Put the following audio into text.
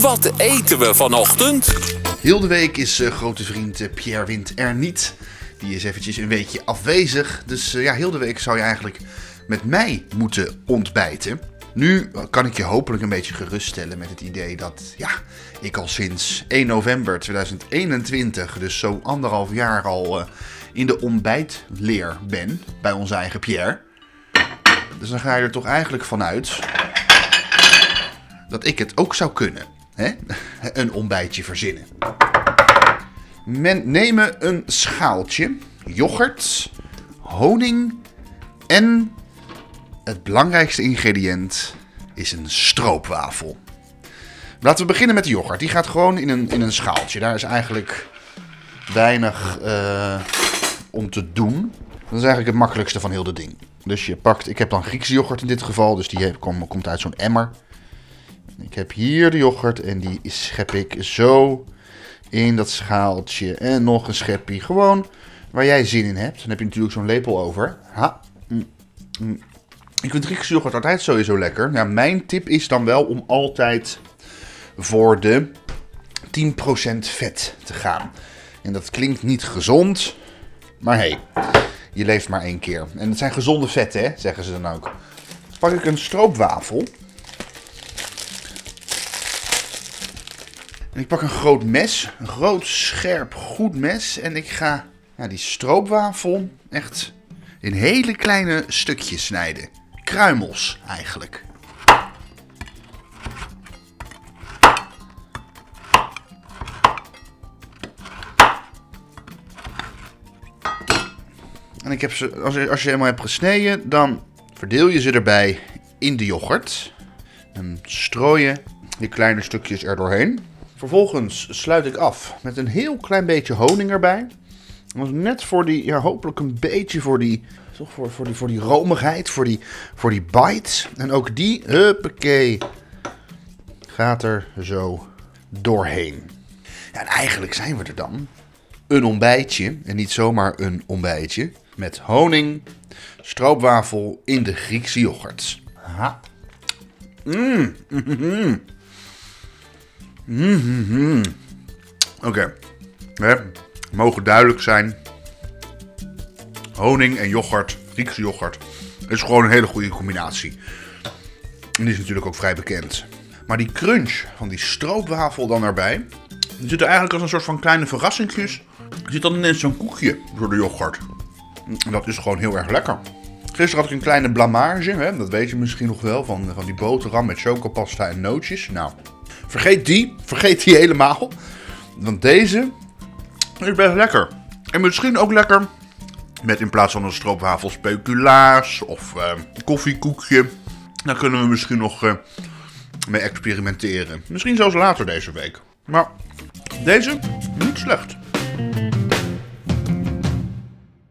Wat eten we vanochtend? Heel de week is eh, grote vriend eh, Pierre Wind er niet. Die is eventjes een weekje afwezig. Dus eh, ja, heel de week zou je eigenlijk met mij moeten ontbijten. Nu kan ik je hopelijk een beetje geruststellen met het idee dat ja, ik al sinds 1 november 2021, dus zo anderhalf jaar al, in de ontbijtleer ben bij onze eigen Pierre. Dus dan ga je er toch eigenlijk vanuit dat ik het ook zou kunnen. Hè? Een ontbijtje verzinnen. Men nemen een schaaltje, yoghurt, honing en het belangrijkste ingrediënt is een stroopwafel. Laten we beginnen met de yoghurt. Die gaat gewoon in een, in een schaaltje. Daar is eigenlijk weinig eh, om te doen. Dat is eigenlijk het makkelijkste van heel de ding. Dus je pakt, ik heb dan Griekse yoghurt in dit geval, dus die heeft- kom- komt uit zo'n emmer. Ik heb hier de yoghurt en die schep ik zo in dat schaaltje. En nog een schepje. Gewoon waar jij zin in hebt. Dan heb je natuurlijk zo'n lepel over. Ha. Mm, mm. Ik vind Griekse yoghurt altijd sowieso lekker. Ja, mijn tip is dan wel om altijd voor de 10% vet te gaan. En dat klinkt niet gezond. Maar hey, je leeft maar één keer. En het zijn gezonde vetten, hè, zeggen ze dan ook. Pak ik een stroopwafel. En ik pak een groot mes, een groot, scherp, goed mes. En ik ga ja, die stroopwafel echt in hele kleine stukjes snijden. Kruimels eigenlijk. En ik heb ze, als je, als je helemaal hebt gesneden, dan verdeel je ze erbij in de yoghurt. En strooi je die kleine stukjes er doorheen. Vervolgens sluit ik af met een heel klein beetje honing erbij. Dat is net voor die, ja, hopelijk een beetje voor die, toch voor, voor die, voor die romigheid, voor die, voor die bite. En ook die, huppakee, gaat er zo doorheen. Ja, en eigenlijk zijn we er dan. Een ontbijtje, en niet zomaar een ontbijtje, met honing, stroopwafel in de Griekse yoghurt. Ha. Oké. We mogen duidelijk zijn. Honing en yoghurt, Griekse yoghurt, is gewoon een hele goede combinatie. En die is natuurlijk ook vrij bekend. Maar die crunch van die stroopwafel dan erbij. Die zit er eigenlijk als een soort van kleine verrassingjes. Er zit dan ineens zo'n koekje door de yoghurt. En dat is gewoon heel erg lekker. Gisteren had ik een kleine blamage, hè? dat weet je misschien nog wel, van, van die boterham met chocopasta en nootjes. Nou, vergeet die, vergeet die helemaal. Want deze is best lekker. En misschien ook lekker met in plaats van een stroopwafel speculaas of eh, koffiekoekje. Daar kunnen we misschien nog eh, mee experimenteren. Misschien zelfs later deze week. Maar deze, niet slecht.